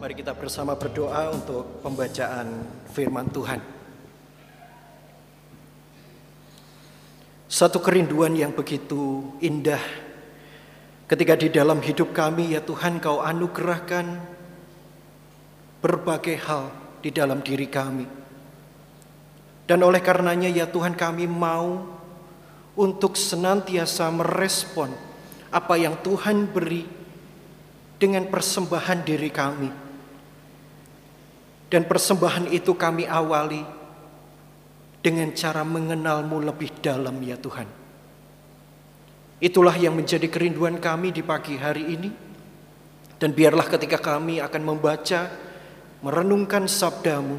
Mari kita bersama berdoa untuk pembacaan firman Tuhan. Satu kerinduan yang begitu indah ketika di dalam hidup kami ya Tuhan kau anugerahkan berbagai hal di dalam diri kami. Dan oleh karenanya ya Tuhan kami mau untuk senantiasa merespon apa yang Tuhan beri dengan persembahan diri kami. Dan persembahan itu kami awali dengan cara mengenalmu lebih dalam ya Tuhan. Itulah yang menjadi kerinduan kami di pagi hari ini. Dan biarlah ketika kami akan membaca, merenungkan sabdamu,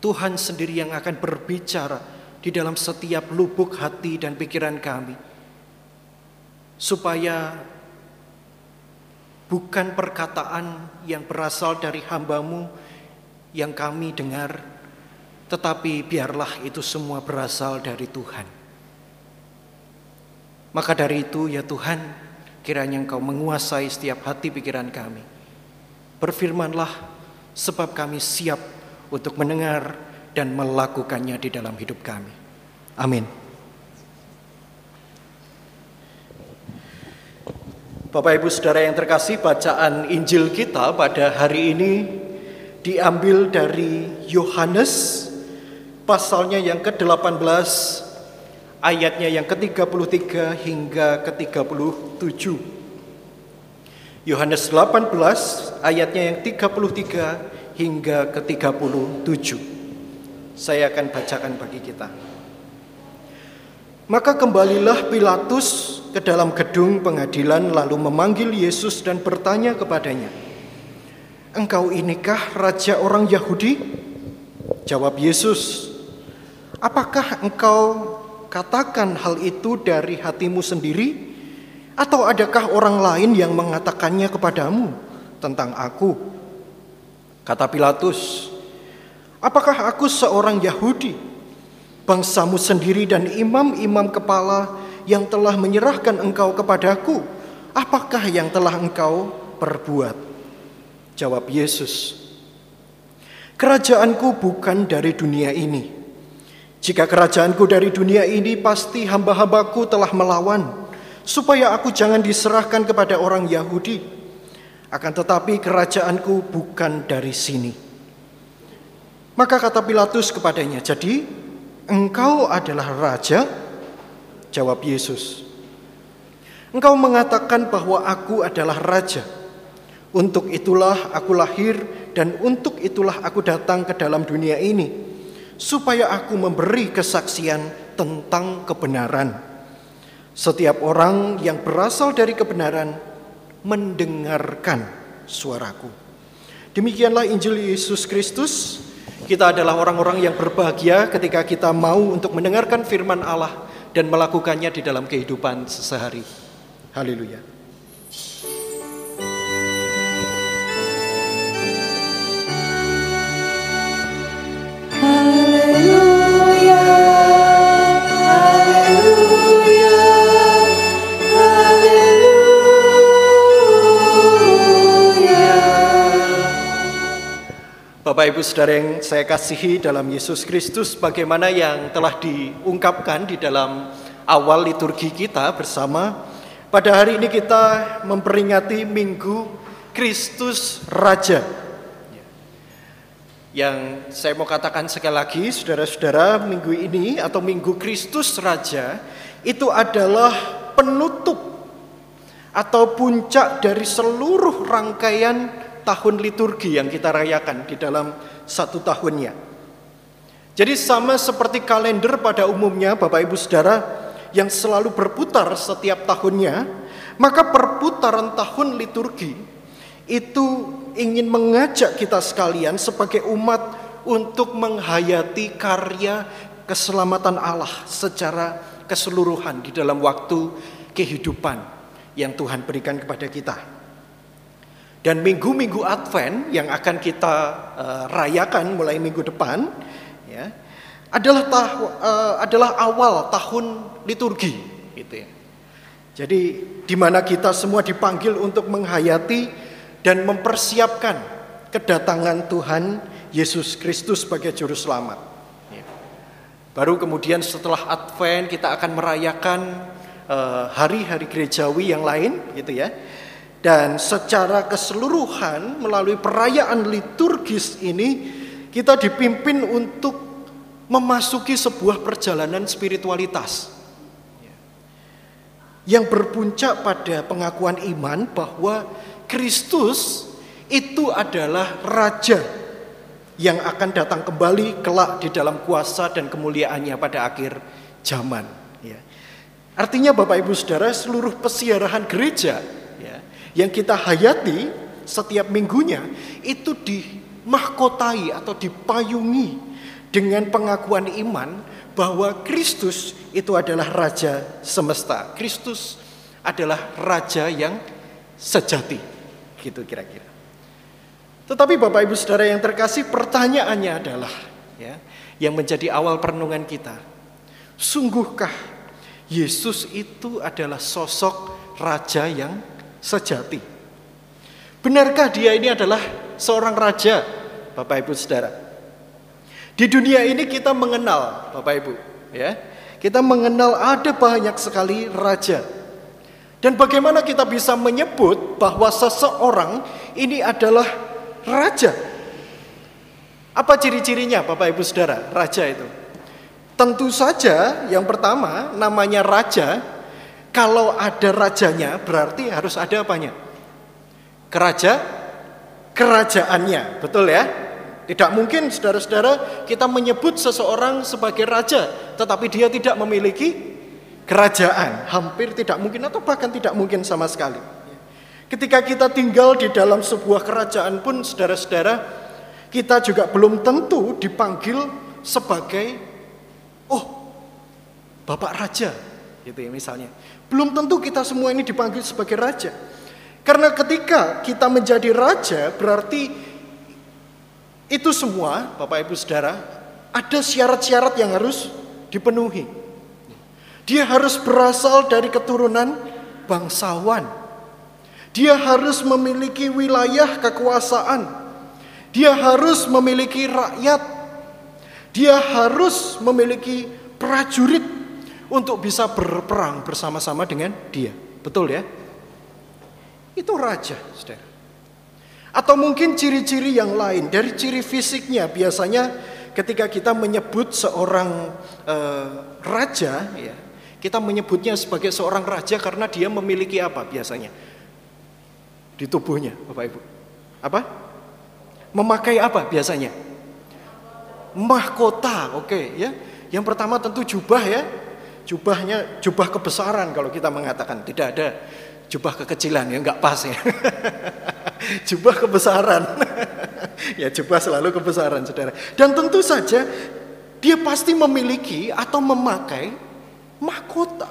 Tuhan sendiri yang akan berbicara di dalam setiap lubuk hati dan pikiran kami. Supaya bukan perkataan yang berasal dari hambamu yang kami dengar, tetapi biarlah itu semua berasal dari Tuhan. Maka dari itu ya Tuhan, kiranya Engkau menguasai setiap hati pikiran kami. Berfirmanlah sebab kami siap untuk mendengar dan melakukannya di dalam hidup kami. Amin. Bapak Ibu Saudara yang terkasih, bacaan Injil kita pada hari ini diambil dari Yohanes pasalnya yang ke-18 ayatnya yang ke-33 hingga ke-37. Yohanes 18 ayatnya yang 33 hingga ke-37. Saya akan bacakan bagi kita. Maka kembalilah Pilatus ke dalam gedung pengadilan lalu memanggil Yesus dan bertanya kepadanya, "Engkau inikah raja orang Yahudi?" Jawab Yesus, "Apakah engkau katakan hal itu dari hatimu sendiri atau adakah orang lain yang mengatakannya kepadamu tentang aku?" Kata Pilatus, "Apakah aku seorang Yahudi?" bangsamu sendiri dan imam-imam kepala yang telah menyerahkan engkau kepadaku, apakah yang telah engkau perbuat? Jawab Yesus, Kerajaanku bukan dari dunia ini. Jika kerajaanku dari dunia ini, pasti hamba-hambaku telah melawan, supaya aku jangan diserahkan kepada orang Yahudi. Akan tetapi kerajaanku bukan dari sini. Maka kata Pilatus kepadanya, jadi engkau adalah raja? Jawab Yesus. Engkau mengatakan bahwa aku adalah raja. Untuk itulah aku lahir dan untuk itulah aku datang ke dalam dunia ini. Supaya aku memberi kesaksian tentang kebenaran. Setiap orang yang berasal dari kebenaran mendengarkan suaraku. Demikianlah Injil Yesus Kristus kita adalah orang-orang yang berbahagia ketika kita mau untuk mendengarkan firman Allah dan melakukannya di dalam kehidupan sehari. Haleluya. Bapak Ibu Saudara yang saya kasihi dalam Yesus Kristus, bagaimana yang telah diungkapkan di dalam awal liturgi kita bersama. Pada hari ini kita memperingati Minggu Kristus Raja. Yang saya mau katakan sekali lagi, saudara-saudara, minggu ini atau Minggu Kristus Raja itu adalah penutup atau puncak dari seluruh rangkaian tahun liturgi yang kita rayakan di dalam satu tahunnya. Jadi sama seperti kalender pada umumnya Bapak Ibu Saudara yang selalu berputar setiap tahunnya, maka perputaran tahun liturgi itu ingin mengajak kita sekalian sebagai umat untuk menghayati karya keselamatan Allah secara keseluruhan di dalam waktu kehidupan yang Tuhan berikan kepada kita. Dan minggu-minggu Advent yang akan kita uh, rayakan mulai minggu depan, ya, adalah tahu, uh, adalah awal tahun liturgi, gitu ya. Jadi di mana kita semua dipanggil untuk menghayati dan mempersiapkan kedatangan Tuhan Yesus Kristus sebagai juru selamat. Ya. Baru kemudian setelah Advent kita akan merayakan eh, hari-hari uh, gerejawi yang lain gitu ya. Dan secara keseluruhan melalui perayaan liturgis ini kita dipimpin untuk memasuki sebuah perjalanan spiritualitas yang berpuncak pada pengakuan iman bahwa Kristus itu adalah raja yang akan datang kembali kelak di dalam kuasa dan kemuliaannya pada akhir zaman. Ya. Artinya Bapak Ibu Saudara seluruh pesiarahan gereja yang kita hayati setiap minggunya itu dimahkotai atau dipayungi dengan pengakuan iman bahwa Kristus itu adalah raja semesta. Kristus adalah raja yang sejati. Gitu kira-kira. Tetapi Bapak Ibu Saudara yang terkasih, pertanyaannya adalah ya, yang menjadi awal perenungan kita. Sungguhkah Yesus itu adalah sosok raja yang sejati. Benarkah dia ini adalah seorang raja, Bapak Ibu Saudara? Di dunia ini kita mengenal, Bapak Ibu, ya. Kita mengenal ada banyak sekali raja. Dan bagaimana kita bisa menyebut bahwa seseorang ini adalah raja? Apa ciri-cirinya Bapak Ibu Saudara, raja itu? Tentu saja yang pertama namanya raja kalau ada rajanya berarti harus ada apanya? Keraja, kerajaannya, betul ya? Tidak mungkin saudara-saudara kita menyebut seseorang sebagai raja tetapi dia tidak memiliki kerajaan. Hampir tidak mungkin atau bahkan tidak mungkin sama sekali. Ketika kita tinggal di dalam sebuah kerajaan pun saudara-saudara kita juga belum tentu dipanggil sebagai oh Bapak Raja gitu ya misalnya. Belum tentu kita semua ini dipanggil sebagai raja. Karena ketika kita menjadi raja berarti itu semua Bapak Ibu Saudara ada syarat-syarat yang harus dipenuhi. Dia harus berasal dari keturunan bangsawan. Dia harus memiliki wilayah kekuasaan. Dia harus memiliki rakyat. Dia harus memiliki prajurit untuk bisa berperang bersama-sama dengan dia. Betul ya? Itu raja, saudara. Atau mungkin ciri-ciri yang lain. Dari ciri fisiknya biasanya ketika kita menyebut seorang uh, raja, ya, kita menyebutnya sebagai seorang raja karena dia memiliki apa biasanya? Di tubuhnya, Bapak Ibu. Apa? Memakai apa biasanya? Mahkota, oke okay, ya. Yang pertama tentu jubah ya, Jubahnya jubah kebesaran kalau kita mengatakan tidak ada jubah kekecilan ya nggak pas ya. jubah kebesaran. ya jubah selalu kebesaran saudara. Dan tentu saja dia pasti memiliki atau memakai mahkota.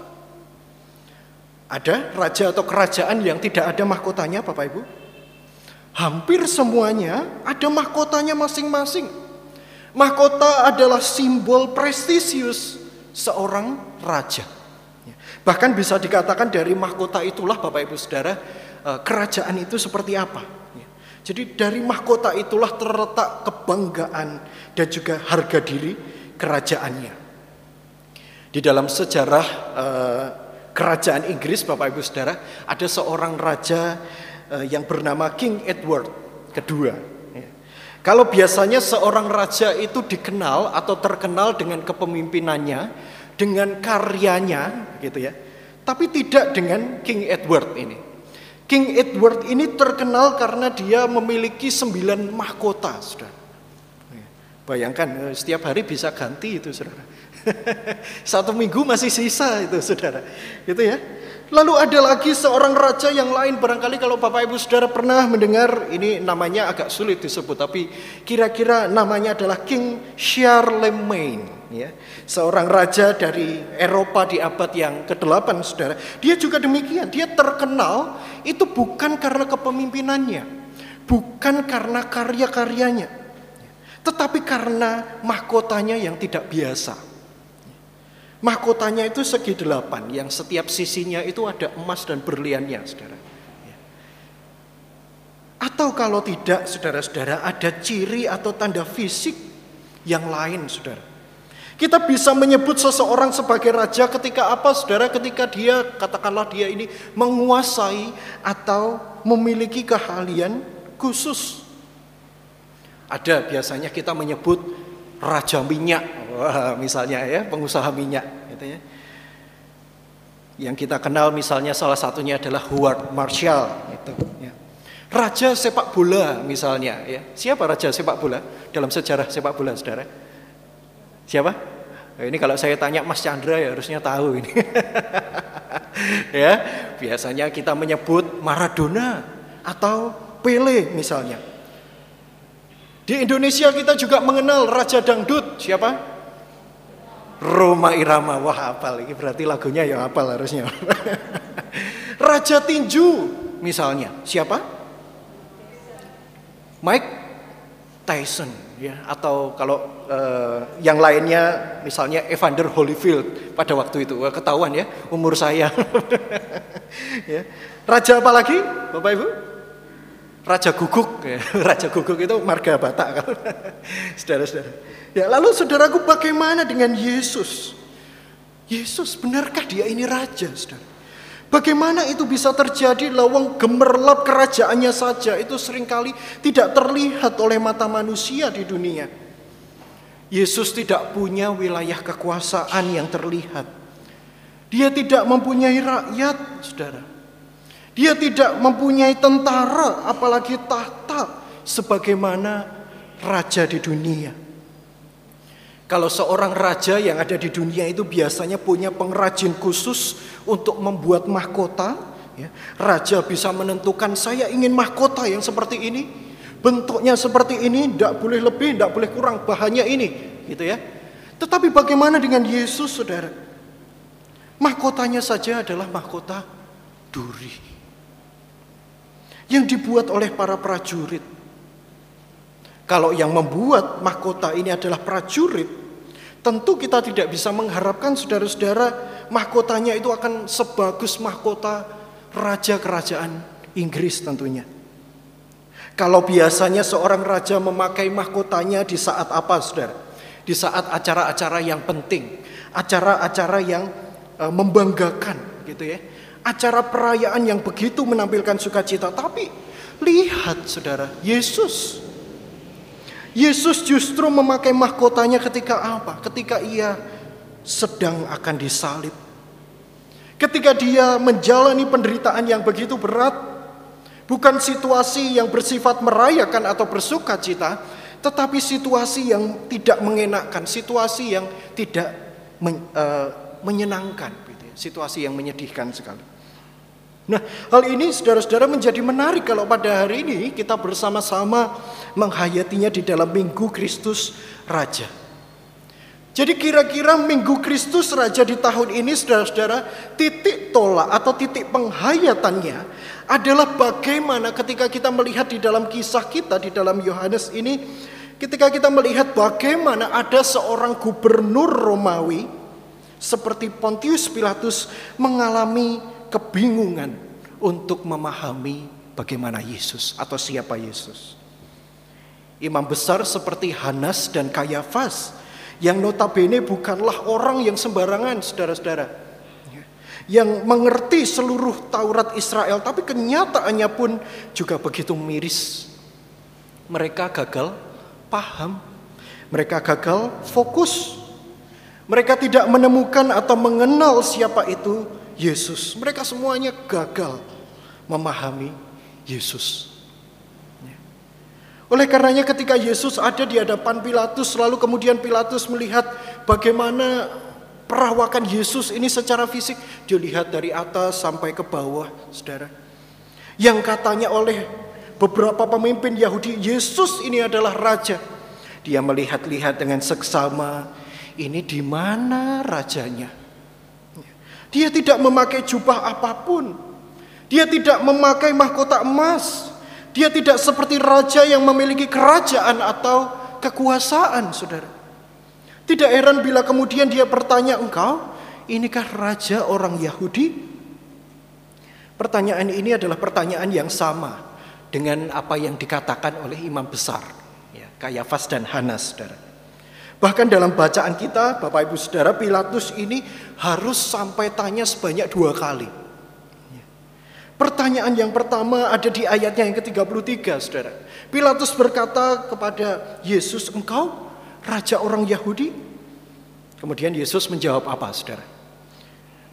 Ada raja atau kerajaan yang tidak ada mahkotanya Bapak Ibu? Hampir semuanya ada mahkotanya masing-masing. Mahkota adalah simbol prestisius seorang raja. Bahkan bisa dikatakan dari mahkota itulah Bapak Ibu Saudara, eh, kerajaan itu seperti apa. Jadi dari mahkota itulah terletak kebanggaan dan juga harga diri kerajaannya. Di dalam sejarah eh, kerajaan Inggris Bapak Ibu Saudara, ada seorang raja eh, yang bernama King Edward kedua. Kalau biasanya seorang raja itu dikenal atau terkenal dengan kepemimpinannya, dengan karyanya gitu ya. Tapi tidak dengan King Edward ini. King Edward ini terkenal karena dia memiliki sembilan mahkota, Saudara. Bayangkan eh, setiap hari bisa ganti itu, Saudara. Satu minggu masih sisa itu, Saudara. Gitu ya. Lalu ada lagi seorang raja yang lain barangkali kalau Bapak Ibu Saudara pernah mendengar ini namanya agak sulit disebut tapi kira-kira namanya adalah King Charlemagne ya. Seorang raja dari Eropa di abad yang ke-8 Saudara. Dia juga demikian, dia terkenal itu bukan karena kepemimpinannya, bukan karena karya-karyanya, tetapi karena mahkotanya yang tidak biasa. Mahkotanya itu segi delapan, yang setiap sisinya itu ada emas dan berliannya, saudara. Atau kalau tidak, saudara-saudara, ada ciri atau tanda fisik yang lain, saudara. Kita bisa menyebut seseorang sebagai raja ketika apa, saudara? Ketika dia, katakanlah dia ini menguasai atau memiliki keahlian khusus. Ada biasanya kita menyebut raja minyak, Wah, misalnya ya, pengusaha minyak, gitu ya. Yang kita kenal misalnya salah satunya adalah Howard Marshall, itu. Ya. Raja sepak bola misalnya, ya. Siapa raja sepak bola dalam sejarah sepak bola, saudara? Siapa? Nah, ini kalau saya tanya Mas Chandra ya harusnya tahu ini. ya, biasanya kita menyebut Maradona atau Pele misalnya. Di Indonesia kita juga mengenal Raja Dangdut, siapa? Roma Irama. Wah, apal ini berarti lagunya ya apal harusnya. Raja Tinju misalnya, siapa? Mike Tyson ya atau kalau uh, yang lainnya misalnya Evander Holyfield pada waktu itu Wah, ketahuan ya umur saya ya. raja apa lagi Bapak Ibu Raja Guguk. Raja Guguk itu marga Batak kalau saudara-saudara ya lalu saudaraku bagaimana dengan Yesus Yesus benarkah dia ini raja saudara Bagaimana itu bisa terjadi lawang gemerlap kerajaannya saja itu sering kali tidak terlihat oleh mata manusia di dunia. Yesus tidak punya wilayah kekuasaan yang terlihat. Dia tidak mempunyai rakyat, saudara. Dia tidak mempunyai tentara, apalagi tahta sebagaimana raja di dunia. Kalau seorang raja yang ada di dunia itu biasanya punya pengrajin khusus untuk membuat mahkota. Ya. Raja bisa menentukan saya ingin mahkota yang seperti ini. Bentuknya seperti ini, tidak boleh lebih, tidak boleh kurang, bahannya ini. gitu ya. Tetapi bagaimana dengan Yesus saudara? Mahkotanya saja adalah mahkota duri. Yang dibuat oleh para prajurit. Kalau yang membuat mahkota ini adalah prajurit, Tentu kita tidak bisa mengharapkan saudara-saudara mahkotanya itu akan sebagus mahkota raja kerajaan Inggris tentunya. Kalau biasanya seorang raja memakai mahkotanya di saat apa saudara? Di saat acara-acara yang penting, acara-acara yang e, membanggakan gitu ya. Acara perayaan yang begitu menampilkan sukacita. Tapi lihat saudara, Yesus Yesus justru memakai mahkotanya ketika apa? Ketika ia sedang akan disalib. Ketika dia menjalani penderitaan yang begitu berat, bukan situasi yang bersifat merayakan atau bersuka cita, tetapi situasi yang tidak mengenakkan, situasi yang tidak uh, menyenangkan. Situasi yang menyedihkan sekali. Nah, hal ini saudara-saudara menjadi menarik kalau pada hari ini kita bersama-sama menghayatinya di dalam Minggu Kristus Raja. Jadi kira-kira Minggu Kristus Raja di tahun ini saudara-saudara titik tolak atau titik penghayatannya adalah bagaimana ketika kita melihat di dalam kisah kita di dalam Yohanes ini ketika kita melihat bagaimana ada seorang gubernur Romawi seperti Pontius Pilatus mengalami kebingungan untuk memahami bagaimana Yesus atau siapa Yesus. Imam besar seperti Hanas dan Kayafas yang notabene bukanlah orang yang sembarangan saudara-saudara. Yang mengerti seluruh Taurat Israel tapi kenyataannya pun juga begitu miris. Mereka gagal paham. Mereka gagal fokus. Mereka tidak menemukan atau mengenal siapa itu Yesus. Mereka semuanya gagal memahami Yesus. Ya. Oleh karenanya ketika Yesus ada di hadapan Pilatus lalu kemudian Pilatus melihat bagaimana perawakan Yesus ini secara fisik dilihat dari atas sampai ke bawah, Saudara. Yang katanya oleh beberapa pemimpin Yahudi, Yesus ini adalah raja. Dia melihat-lihat dengan seksama, ini di mana rajanya? Dia tidak memakai jubah apa pun. Dia tidak memakai mahkota emas. Dia tidak seperti raja yang memiliki kerajaan atau kekuasaan, saudara. Tidak heran bila kemudian dia bertanya engkau, inikah raja orang Yahudi? Pertanyaan ini adalah pertanyaan yang sama dengan apa yang dikatakan oleh imam besar, ya, Kayafas dan Hanas, saudara. Bahkan dalam bacaan kita, Bapak Ibu Saudara, Pilatus ini harus sampai tanya sebanyak dua kali. Ya. Pertanyaan yang pertama ada di ayatnya yang ke-33, Saudara. Pilatus berkata kepada Yesus, engkau raja orang Yahudi? Kemudian Yesus menjawab apa, Saudara?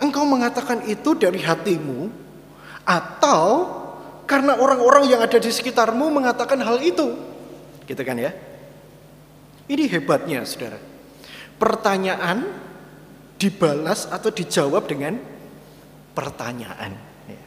Engkau mengatakan itu dari hatimu atau karena orang-orang yang ada di sekitarmu mengatakan hal itu. Gitu kan ya? Ini hebatnya saudara. Pertanyaan dibalas atau dijawab dengan pertanyaan. Ya.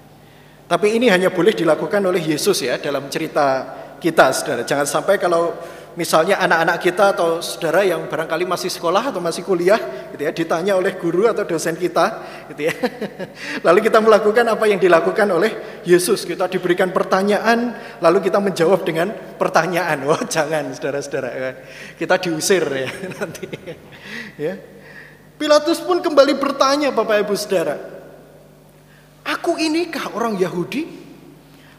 Tapi ini hanya boleh dilakukan oleh Yesus ya dalam cerita kita saudara. Jangan sampai kalau misalnya anak-anak kita atau saudara yang barangkali masih sekolah atau masih kuliah gitu ya ditanya oleh guru atau dosen kita gitu ya lalu kita melakukan apa yang dilakukan oleh Yesus kita diberikan pertanyaan lalu kita menjawab dengan pertanyaan wah jangan saudara-saudara ya. kita diusir ya nanti ya Pilatus pun kembali bertanya Bapak Ibu Saudara aku inikah orang Yahudi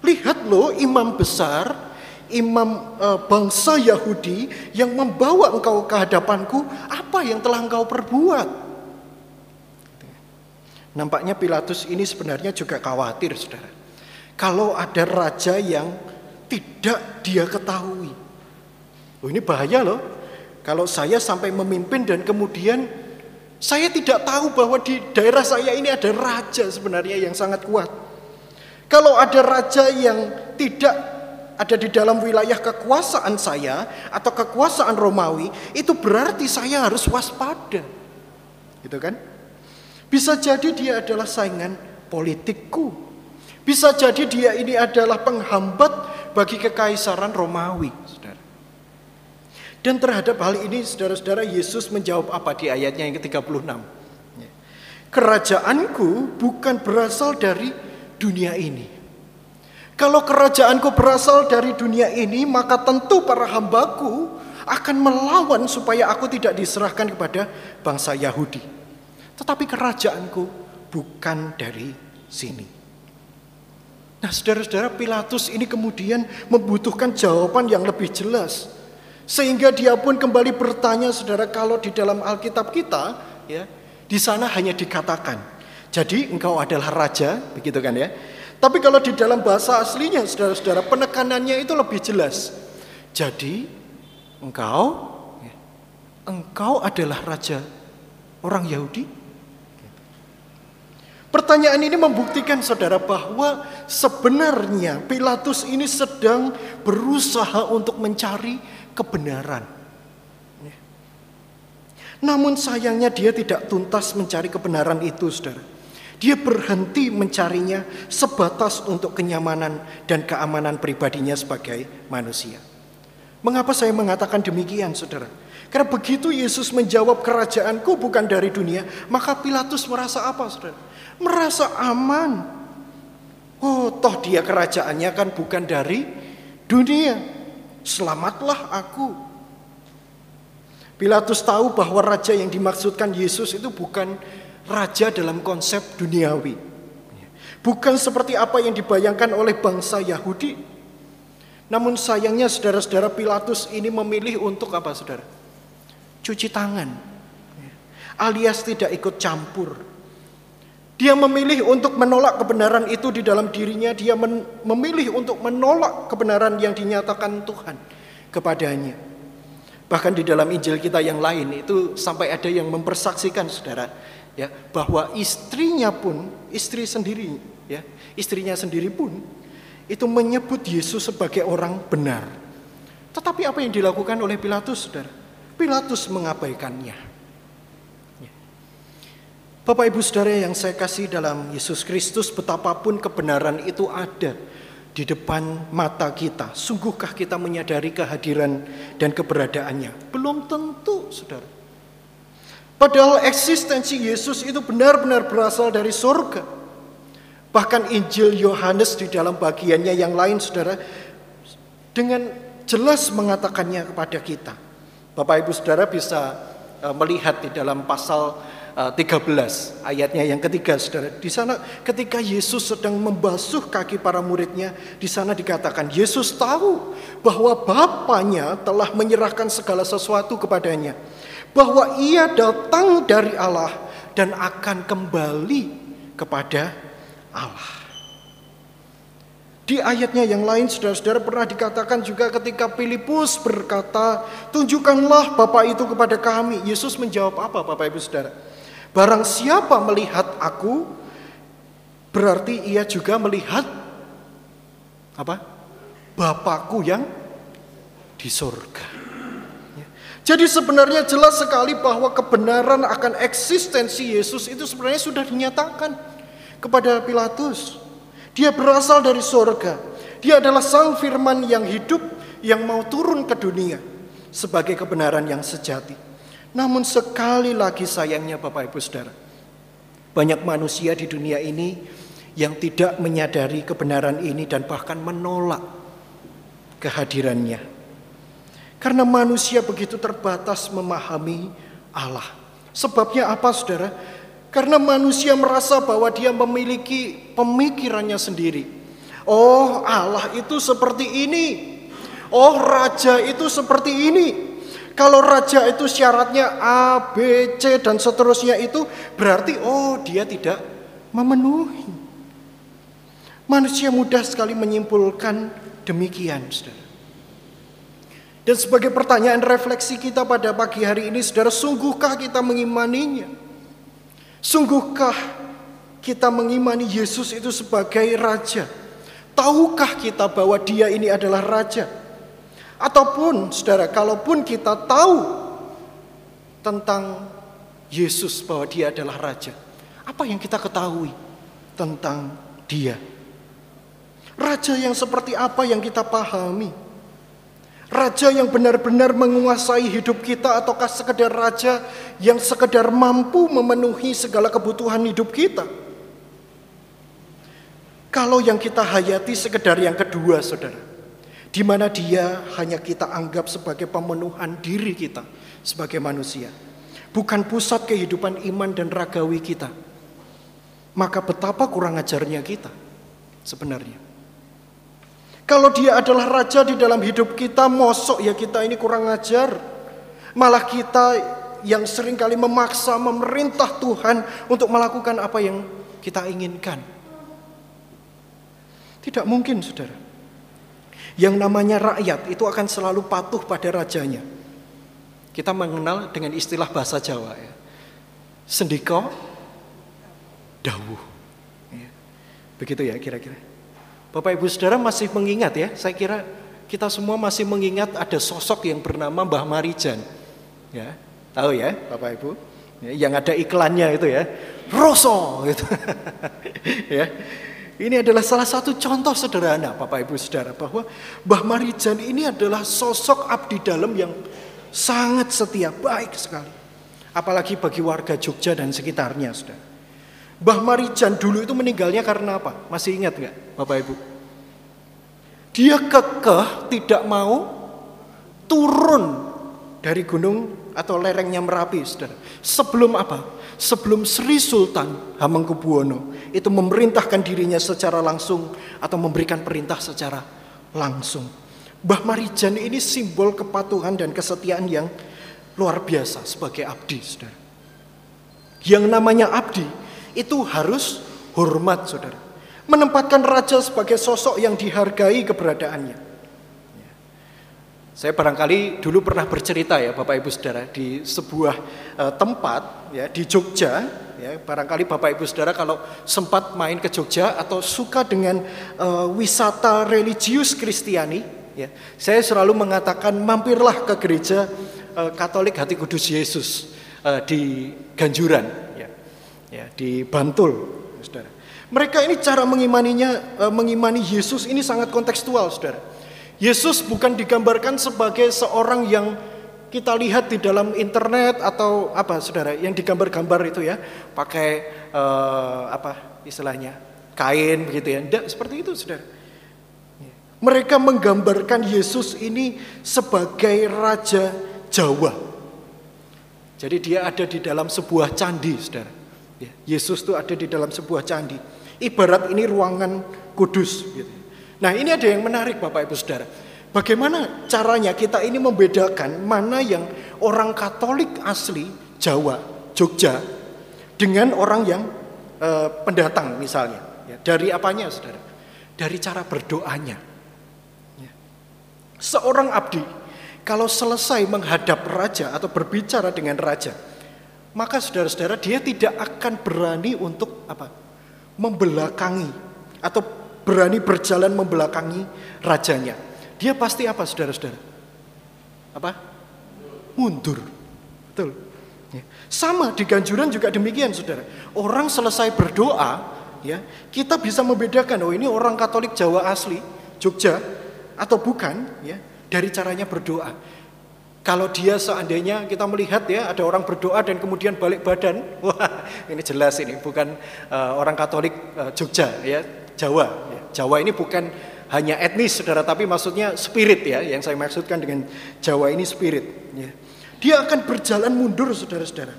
lihat loh imam besar imam uh, bangsa Yahudi yang membawa engkau ke hadapanku, apa yang telah engkau perbuat? Nampaknya Pilatus ini sebenarnya juga khawatir, saudara. Kalau ada raja yang tidak dia ketahui. Oh ini bahaya loh. Kalau saya sampai memimpin dan kemudian saya tidak tahu bahwa di daerah saya ini ada raja sebenarnya yang sangat kuat. Kalau ada raja yang tidak ada di dalam wilayah kekuasaan saya atau kekuasaan Romawi, itu berarti saya harus waspada. Gitu kan? Bisa jadi dia adalah saingan politikku. Bisa jadi dia ini adalah penghambat bagi kekaisaran Romawi, Saudara. Dan terhadap hal ini, saudara-saudara, Yesus menjawab apa di ayatnya yang ke-36? Kerajaanku bukan berasal dari dunia ini. Kalau kerajaanku berasal dari dunia ini, maka tentu para hambaku akan melawan supaya aku tidak diserahkan kepada bangsa Yahudi. Tetapi kerajaanku bukan dari sini. Nah saudara-saudara Pilatus ini kemudian membutuhkan jawaban yang lebih jelas. Sehingga dia pun kembali bertanya saudara kalau di dalam Alkitab kita ya di sana hanya dikatakan. Jadi engkau adalah raja, begitu kan ya. Tapi kalau di dalam bahasa aslinya, saudara-saudara, penekanannya itu lebih jelas. Jadi, engkau, ya, engkau adalah raja orang Yahudi. Pertanyaan ini membuktikan saudara bahwa sebenarnya Pilatus ini sedang berusaha untuk mencari kebenaran. Namun sayangnya dia tidak tuntas mencari kebenaran itu saudara. Dia berhenti mencarinya sebatas untuk kenyamanan dan keamanan pribadinya sebagai manusia. Mengapa saya mengatakan demikian, saudara? Karena begitu Yesus menjawab kerajaanku bukan dari dunia, maka Pilatus merasa apa, saudara? Merasa aman. Oh, toh dia kerajaannya kan bukan dari dunia. Selamatlah aku. Pilatus tahu bahwa raja yang dimaksudkan Yesus itu bukan raja dalam konsep duniawi. Bukan seperti apa yang dibayangkan oleh bangsa Yahudi. Namun sayangnya saudara-saudara Pilatus ini memilih untuk apa saudara? Cuci tangan. Alias tidak ikut campur. Dia memilih untuk menolak kebenaran itu di dalam dirinya. Dia memilih untuk menolak kebenaran yang dinyatakan Tuhan kepadanya. Bahkan di dalam Injil kita yang lain itu sampai ada yang mempersaksikan saudara ya bahwa istrinya pun istri sendiri ya istrinya sendiri pun itu menyebut Yesus sebagai orang benar. Tetapi apa yang dilakukan oleh Pilatus, Saudara? Pilatus mengabaikannya. Ya. Bapak Ibu Saudara yang saya kasih dalam Yesus Kristus, betapapun kebenaran itu ada di depan mata kita. Sungguhkah kita menyadari kehadiran dan keberadaannya? Belum tentu, Saudara. Padahal eksistensi Yesus itu benar-benar berasal dari surga. Bahkan Injil Yohanes di dalam bagiannya yang lain saudara dengan jelas mengatakannya kepada kita. Bapak Ibu Saudara bisa e, melihat di dalam pasal 13 ayatnya yang ketiga Saudara. Di sana ketika Yesus sedang membasuh kaki para muridnya, di sana dikatakan Yesus tahu bahwa Bapaknya telah menyerahkan segala sesuatu kepadanya. Bahwa ia datang dari Allah dan akan kembali kepada Allah. Di ayatnya yang lain saudara-saudara pernah dikatakan juga ketika Filipus berkata, tunjukkanlah Bapak itu kepada kami. Yesus menjawab apa Bapak Ibu Saudara? Barang siapa melihat aku, berarti ia juga melihat apa? Bapakku yang di surga. Ya. Jadi sebenarnya jelas sekali bahwa kebenaran akan eksistensi Yesus itu sebenarnya sudah dinyatakan kepada Pilatus. Dia berasal dari sorga. Dia adalah sang firman yang hidup yang mau turun ke dunia sebagai kebenaran yang sejati. Namun sekali lagi sayangnya Bapak Ibu Saudara, banyak manusia di dunia ini yang tidak menyadari kebenaran ini dan bahkan menolak kehadirannya. Karena manusia begitu terbatas memahami Allah. Sebabnya apa saudara? Karena manusia merasa bahwa dia memiliki pemikirannya sendiri. Oh, Allah itu seperti ini. Oh, raja itu seperti ini. Kalau raja itu syaratnya A, B, C dan seterusnya itu berarti oh dia tidak memenuhi. Manusia mudah sekali menyimpulkan demikian, Saudara. Dan sebagai pertanyaan refleksi kita pada pagi hari ini, Saudara, sungguhkah kita mengimaninya? Sungguhkah kita mengimani Yesus itu sebagai raja? Tahukah kita bahwa dia ini adalah raja? Ataupun saudara, kalaupun kita tahu tentang Yesus bahwa dia adalah raja, apa yang kita ketahui tentang dia? Raja yang seperti apa yang kita pahami? Raja yang benar-benar menguasai hidup kita ataukah sekedar raja yang sekedar mampu memenuhi segala kebutuhan hidup kita? Kalau yang kita hayati sekedar yang kedua, saudara, di mana dia hanya kita anggap sebagai pemenuhan diri kita sebagai manusia, bukan pusat kehidupan iman dan ragawi kita, maka betapa kurang ajarnya kita sebenarnya. Kalau dia adalah raja di dalam hidup kita, mosok ya kita ini kurang ajar. Malah kita yang sering kali memaksa memerintah Tuhan untuk melakukan apa yang kita inginkan. Tidak mungkin, saudara. Yang namanya rakyat itu akan selalu patuh pada rajanya. Kita mengenal dengan istilah bahasa Jawa ya. Sendiko, dawuh. Ya. Begitu ya kira-kira. Bapak Ibu Saudara masih mengingat ya, saya kira kita semua masih mengingat ada sosok yang bernama Mbah Marijan. Ya, tahu ya Bapak Ibu? Ya, yang ada iklannya itu ya, Roso gitu. ya. Ini adalah salah satu contoh sederhana Bapak Ibu Saudara bahwa Mbah Marijan ini adalah sosok abdi dalam yang sangat setia, baik sekali. Apalagi bagi warga Jogja dan sekitarnya, Saudara. Mbah Marijan dulu itu meninggalnya karena apa? Masih ingat nggak Bapak Ibu? Dia kekeh tidak mau turun dari gunung atau lerengnya Merapi, saudara. Sebelum apa? Sebelum Sri Sultan Hamengkubuwono itu memerintahkan dirinya secara langsung atau memberikan perintah secara langsung. Mbah Marijan ini simbol kepatuhan dan kesetiaan yang luar biasa sebagai abdi, saudara. Yang namanya abdi itu harus hormat saudara. Menempatkan raja sebagai sosok yang dihargai keberadaannya. Saya barangkali dulu pernah bercerita ya Bapak Ibu Saudara di sebuah uh, tempat ya di Jogja ya barangkali Bapak Ibu Saudara kalau sempat main ke Jogja atau suka dengan uh, wisata religius Kristiani ya saya selalu mengatakan mampirlah ke gereja uh, Katolik Hati Kudus Yesus uh, di Ganjuran ya di Bantul, saudara. Mereka ini cara mengimaninya, e, mengimani Yesus ini sangat kontekstual, saudara. Yesus bukan digambarkan sebagai seorang yang kita lihat di dalam internet atau apa, saudara, yang digambar-gambar itu ya, pakai uh, apa istilahnya kain begitu ya, tidak seperti itu, saudara. Mereka menggambarkan Yesus ini sebagai Raja Jawa. Jadi dia ada di dalam sebuah candi, saudara. Ya, Yesus itu ada di dalam sebuah candi. Ibarat ini ruangan kudus. Gitu. Nah ini ada yang menarik Bapak Ibu Saudara. Bagaimana caranya kita ini membedakan mana yang orang Katolik asli Jawa, Jogja, dengan orang yang uh, pendatang misalnya. Ya, dari apanya saudara? Dari cara berdoanya. Ya. Seorang abdi kalau selesai menghadap raja atau berbicara dengan raja, maka saudara-saudara dia tidak akan berani untuk apa? Membelakangi atau berani berjalan membelakangi rajanya. Dia pasti apa saudara-saudara? Apa? Mundur. Betul. Ya. Sama di ganjuran juga demikian saudara. Orang selesai berdoa, ya kita bisa membedakan oh ini orang Katolik Jawa asli, Jogja atau bukan, ya dari caranya berdoa. Kalau dia seandainya kita melihat ya ada orang berdoa dan kemudian balik badan, wah ini jelas ini bukan uh, orang Katolik uh, Jogja ya Jawa. Ya. Jawa ini bukan hanya etnis saudara, tapi maksudnya spirit ya, yang saya maksudkan dengan Jawa ini spirit. Ya. Dia akan berjalan mundur saudara-saudara.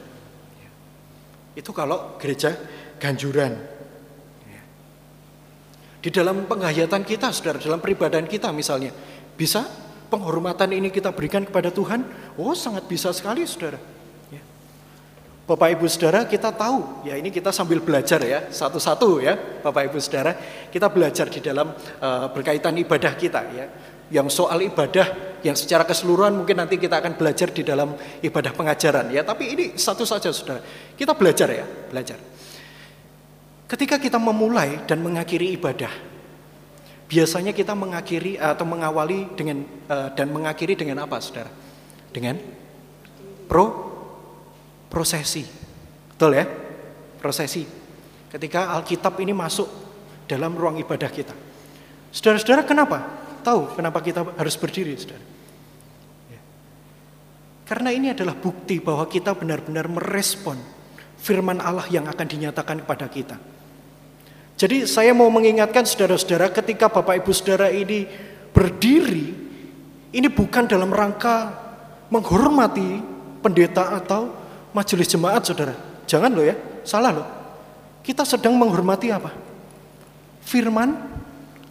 Itu kalau gereja ganjuran. Di dalam penghayatan kita, saudara, dalam peribadahan kita misalnya, bisa penghormatan ini kita berikan kepada Tuhan? Oh sangat bisa sekali saudara. Bapak Ibu Saudara kita tahu. Ya ini kita sambil belajar ya satu-satu ya Bapak Ibu Saudara. Kita belajar di dalam uh, berkaitan ibadah kita ya. Yang soal ibadah yang secara keseluruhan mungkin nanti kita akan belajar di dalam ibadah pengajaran ya. Tapi ini satu saja Saudara. Kita belajar ya belajar. Ketika kita memulai dan mengakhiri ibadah biasanya kita mengakhiri atau mengawali dengan uh, dan mengakhiri dengan apa Saudara dengan pro prosesi. Betul ya? Prosesi. Ketika Alkitab ini masuk dalam ruang ibadah kita. Saudara-saudara kenapa? Tahu kenapa kita harus berdiri, saudara? Ya. Karena ini adalah bukti bahwa kita benar-benar merespon firman Allah yang akan dinyatakan kepada kita. Jadi saya mau mengingatkan saudara-saudara ketika Bapak Ibu Saudara ini berdiri, ini bukan dalam rangka menghormati pendeta atau majelis jemaat saudara. Jangan loh ya, salah loh. Kita sedang menghormati apa? Firman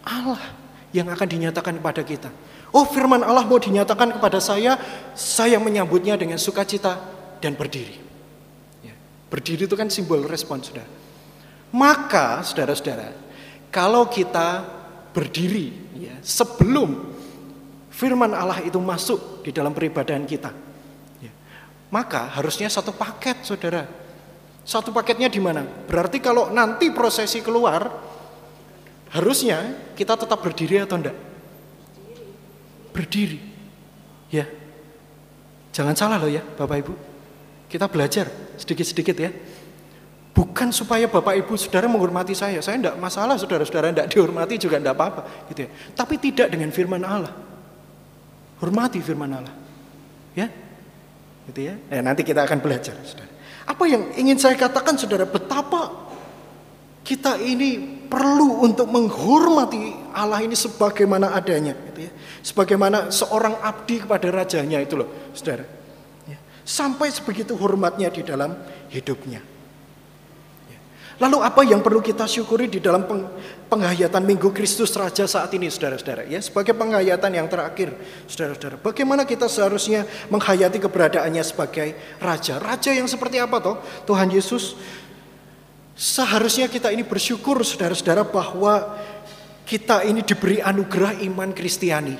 Allah yang akan dinyatakan kepada kita. Oh firman Allah mau dinyatakan kepada saya, saya menyambutnya dengan sukacita dan berdiri. Ya, berdiri itu kan simbol respon saudara. Maka saudara-saudara, kalau kita berdiri ya, sebelum firman Allah itu masuk di dalam peribadahan kita, maka harusnya satu paket, saudara. Satu paketnya di mana? Berarti kalau nanti prosesi keluar, harusnya kita tetap berdiri atau enggak? Berdiri. Ya. Jangan salah loh ya, Bapak Ibu. Kita belajar sedikit-sedikit ya. Bukan supaya Bapak Ibu Saudara menghormati saya. Saya enggak masalah Saudara-saudara enggak dihormati juga enggak apa-apa gitu ya. Tapi tidak dengan firman Allah. Hormati firman Allah. Ya, Gitu ya. Nah, nanti kita akan belajar, Saudara. Apa yang ingin saya katakan, Saudara, betapa kita ini perlu untuk menghormati Allah ini sebagaimana adanya, gitu ya. Sebagaimana seorang abdi kepada rajanya itu loh, Saudara. Ya. Sampai sebegitu hormatnya di dalam hidupnya. Lalu apa yang perlu kita syukuri di dalam penghayatan Minggu Kristus Raja saat ini saudara-saudara? Ya sebagai penghayatan yang terakhir saudara-saudara bagaimana kita seharusnya menghayati keberadaannya sebagai raja? Raja yang seperti apa toh? Tuhan Yesus seharusnya kita ini bersyukur saudara-saudara bahwa kita ini diberi anugerah iman Kristiani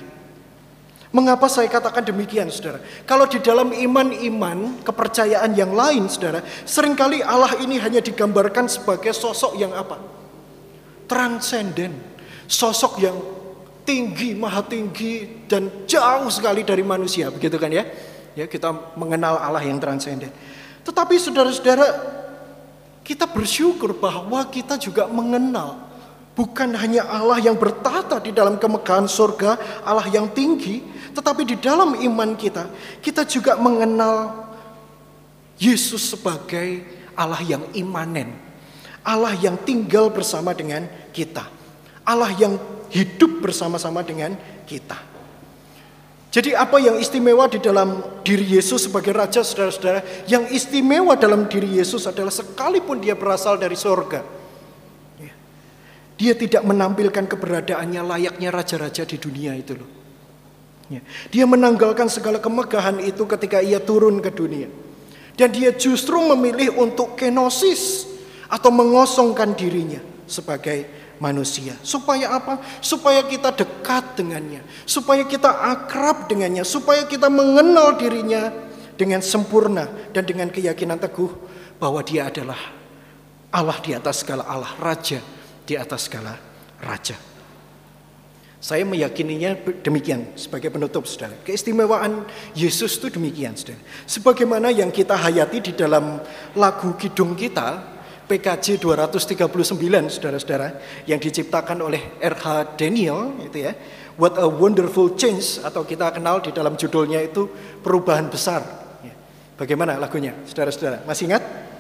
Mengapa saya katakan demikian, saudara? Kalau di dalam iman-iman, kepercayaan yang lain, saudara, sering kali Allah ini hanya digambarkan sebagai sosok yang apa? Transenden. Sosok yang tinggi, maha tinggi, dan jauh sekali dari manusia. Begitu kan ya? Ya, kita mengenal Allah yang transenden. Tetapi saudara-saudara, kita bersyukur bahwa kita juga mengenal Bukan hanya Allah yang bertata di dalam kemegahan surga, Allah yang tinggi, tetapi di dalam iman kita, kita juga mengenal Yesus sebagai Allah yang imanen. Allah yang tinggal bersama dengan kita. Allah yang hidup bersama-sama dengan kita. Jadi apa yang istimewa di dalam diri Yesus sebagai Raja saudara-saudara Yang istimewa dalam diri Yesus adalah sekalipun dia berasal dari sorga ya, Dia tidak menampilkan keberadaannya layaknya raja-raja di dunia itu loh. Ya, Dia menanggalkan segala kemegahan itu ketika ia turun ke dunia. Dan dia justru memilih untuk kenosis Atau mengosongkan dirinya sebagai manusia. Supaya apa? Supaya kita dekat dengannya, supaya kita akrab dengannya, supaya kita mengenal dirinya dengan sempurna dan dengan keyakinan teguh bahwa dia adalah Allah di atas segala Allah, Raja di atas segala Raja. Saya meyakininya demikian sebagai penutup saudara. Keistimewaan Yesus itu demikian saudara. Sebagaimana yang kita hayati di dalam lagu kidung kita, PKJ 239 saudara-saudara yang diciptakan oleh RH Daniel itu ya. What a wonderful change atau kita kenal di dalam judulnya itu perubahan besar. Ya. Bagaimana lagunya saudara-saudara? Masih ingat?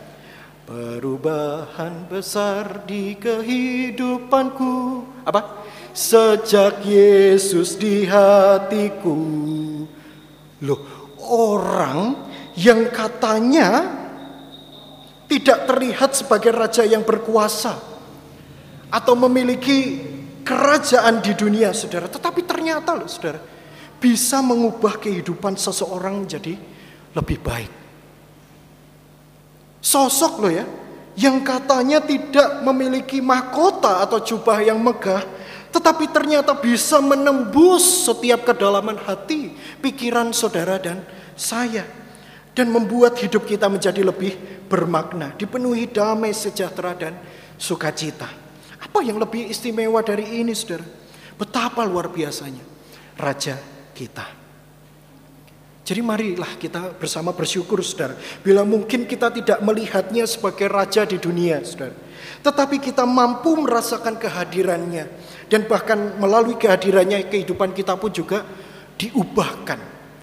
Perubahan besar di kehidupanku. Apa? Sejak Yesus di hatiku. Loh, orang yang katanya tidak terlihat sebagai raja yang berkuasa atau memiliki kerajaan di dunia, saudara. Tetapi ternyata loh, saudara, bisa mengubah kehidupan seseorang menjadi lebih baik. Sosok loh ya, yang katanya tidak memiliki mahkota atau jubah yang megah, tetapi ternyata bisa menembus setiap kedalaman hati, pikiran saudara dan saya dan membuat hidup kita menjadi lebih bermakna, dipenuhi damai, sejahtera dan sukacita. Apa yang lebih istimewa dari ini, Saudara? Betapa luar biasanya raja kita. Jadi marilah kita bersama bersyukur Saudara. Bila mungkin kita tidak melihatnya sebagai raja di dunia Saudara. Tetapi kita mampu merasakan kehadirannya. Dan bahkan melalui kehadirannya kehidupan kita pun juga diubahkan.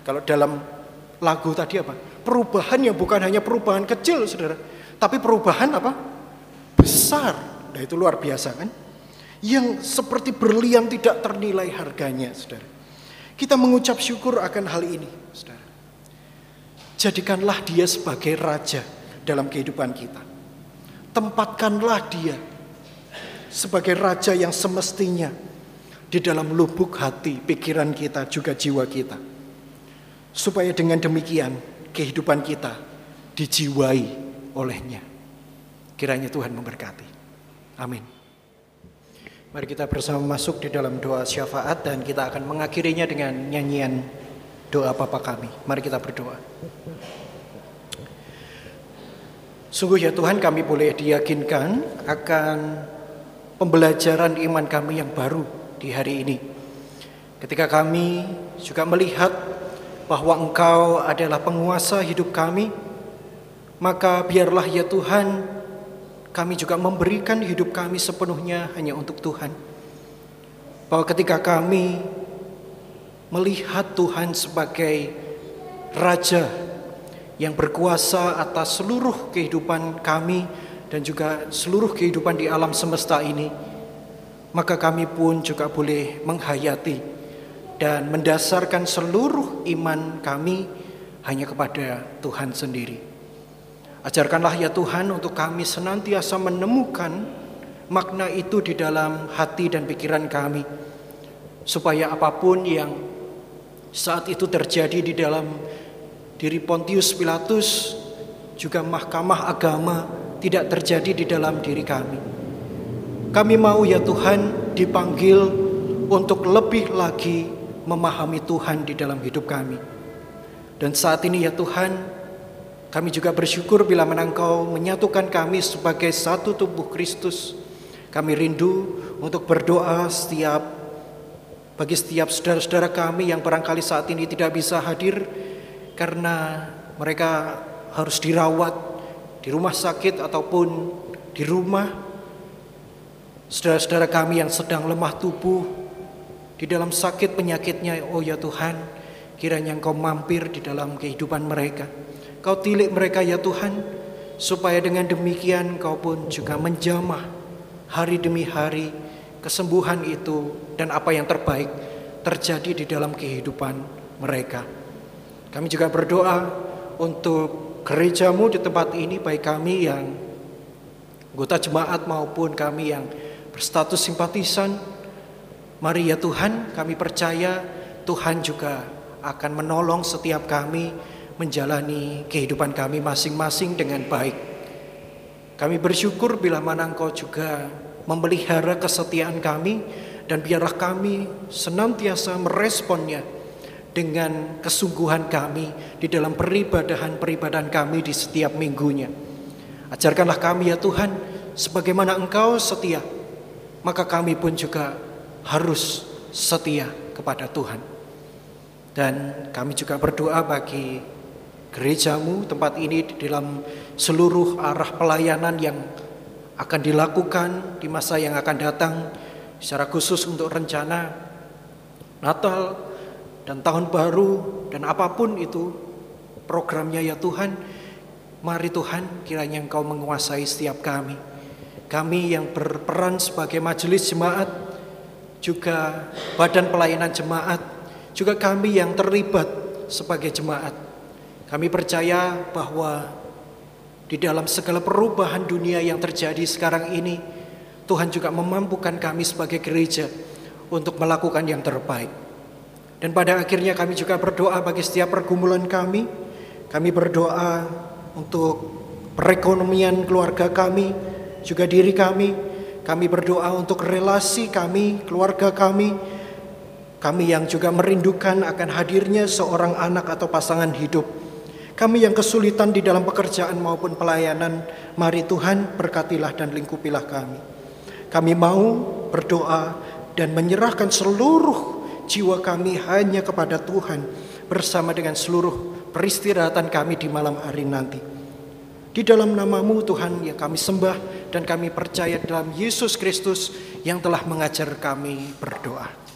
Kalau dalam lagu tadi apa? perubahan yang bukan hanya perubahan kecil, saudara, tapi perubahan apa? Besar. Nah itu luar biasa kan? Yang seperti berlian tidak ternilai harganya, saudara. Kita mengucap syukur akan hal ini, saudara. Jadikanlah dia sebagai raja dalam kehidupan kita. Tempatkanlah dia sebagai raja yang semestinya di dalam lubuk hati, pikiran kita, juga jiwa kita. Supaya dengan demikian kehidupan kita dijiwai olehnya. Kiranya Tuhan memberkati. Amin. Mari kita bersama masuk di dalam doa syafaat dan kita akan mengakhirinya dengan nyanyian doa Bapa kami. Mari kita berdoa. Sungguh ya Tuhan kami boleh diyakinkan akan pembelajaran iman kami yang baru di hari ini. Ketika kami juga melihat bahwa Engkau adalah penguasa hidup kami, maka biarlah ya Tuhan, kami juga memberikan hidup kami sepenuhnya hanya untuk Tuhan. Bahwa ketika kami melihat Tuhan sebagai Raja yang berkuasa atas seluruh kehidupan kami dan juga seluruh kehidupan di alam semesta ini, maka kami pun juga boleh menghayati dan mendasarkan seluruh iman kami hanya kepada Tuhan sendiri. Ajarkanlah ya Tuhan untuk kami senantiasa menemukan makna itu di dalam hati dan pikiran kami. Supaya apa pun yang saat itu terjadi di dalam diri Pontius Pilatus juga mahkamah agama tidak terjadi di dalam diri kami. Kami mau ya Tuhan dipanggil untuk lebih lagi memahami Tuhan di dalam hidup kami. Dan saat ini ya Tuhan, kami juga bersyukur bila mana Engkau menyatukan kami sebagai satu tubuh Kristus. Kami rindu untuk berdoa setiap bagi setiap saudara-saudara kami yang barangkali saat ini tidak bisa hadir karena mereka harus dirawat di rumah sakit ataupun di rumah. Saudara-saudara kami yang sedang lemah tubuh, di dalam sakit penyakitnya, oh ya Tuhan, kiranya Engkau mampir di dalam kehidupan mereka. Kau tilik mereka ya Tuhan, supaya dengan demikian Kau pun juga menjamah hari demi hari kesembuhan itu dan apa yang terbaik terjadi di dalam kehidupan mereka. Kami juga berdoa untuk gerejamu di tempat ini, baik kami yang anggota jemaat maupun kami yang berstatus simpatisan. Mari ya Tuhan, kami percaya Tuhan juga akan menolong setiap kami menjalani kehidupan kami masing-masing dengan baik. Kami bersyukur bila mana Engkau juga memelihara kesetiaan kami dan biarlah kami senantiasa meresponnya dengan kesungguhan kami di dalam peribadahan-peribadahan kami di setiap minggunya. Ajarkanlah kami ya Tuhan, sebagaimana Engkau setia, maka kami pun juga harus setia kepada Tuhan. Dan kami juga berdoa bagi gerejamu, tempat ini di dalam seluruh arah pelayanan yang akan dilakukan di masa yang akan datang secara khusus untuk rencana Natal dan tahun baru dan apa pun itu programnya ya Tuhan. Mari Tuhan kiranya Engkau menguasai setiap kami. Kami yang berperan sebagai majelis jemaat juga badan pelayanan jemaat juga kami yang terlibat sebagai jemaat kami percaya bahwa di dalam segala perubahan dunia yang terjadi sekarang ini, Tuhan juga memampukan kami sebagai gereja untuk melakukan yang terbaik. Dan pada akhirnya kami juga berdoa bagi setiap pergumulan kami. Kami berdoa untuk perekonomian keluarga kami, juga diri kami. Kami berdoa untuk relasi kami, keluarga kami. Kami yang juga merindukan akan hadirnya seorang anak atau pasangan hidup kami yang kesulitan di dalam pekerjaan maupun pelayanan, mari Tuhan berkatilah dan lingkupilah kami. Kami mau berdoa dan menyerahkan seluruh jiwa kami hanya kepada Tuhan bersama dengan seluruh peristirahatan kami di malam hari nanti. Di dalam namamu Tuhan yang kami sembah dan kami percaya dalam Yesus Kristus yang telah mengajar kami berdoa.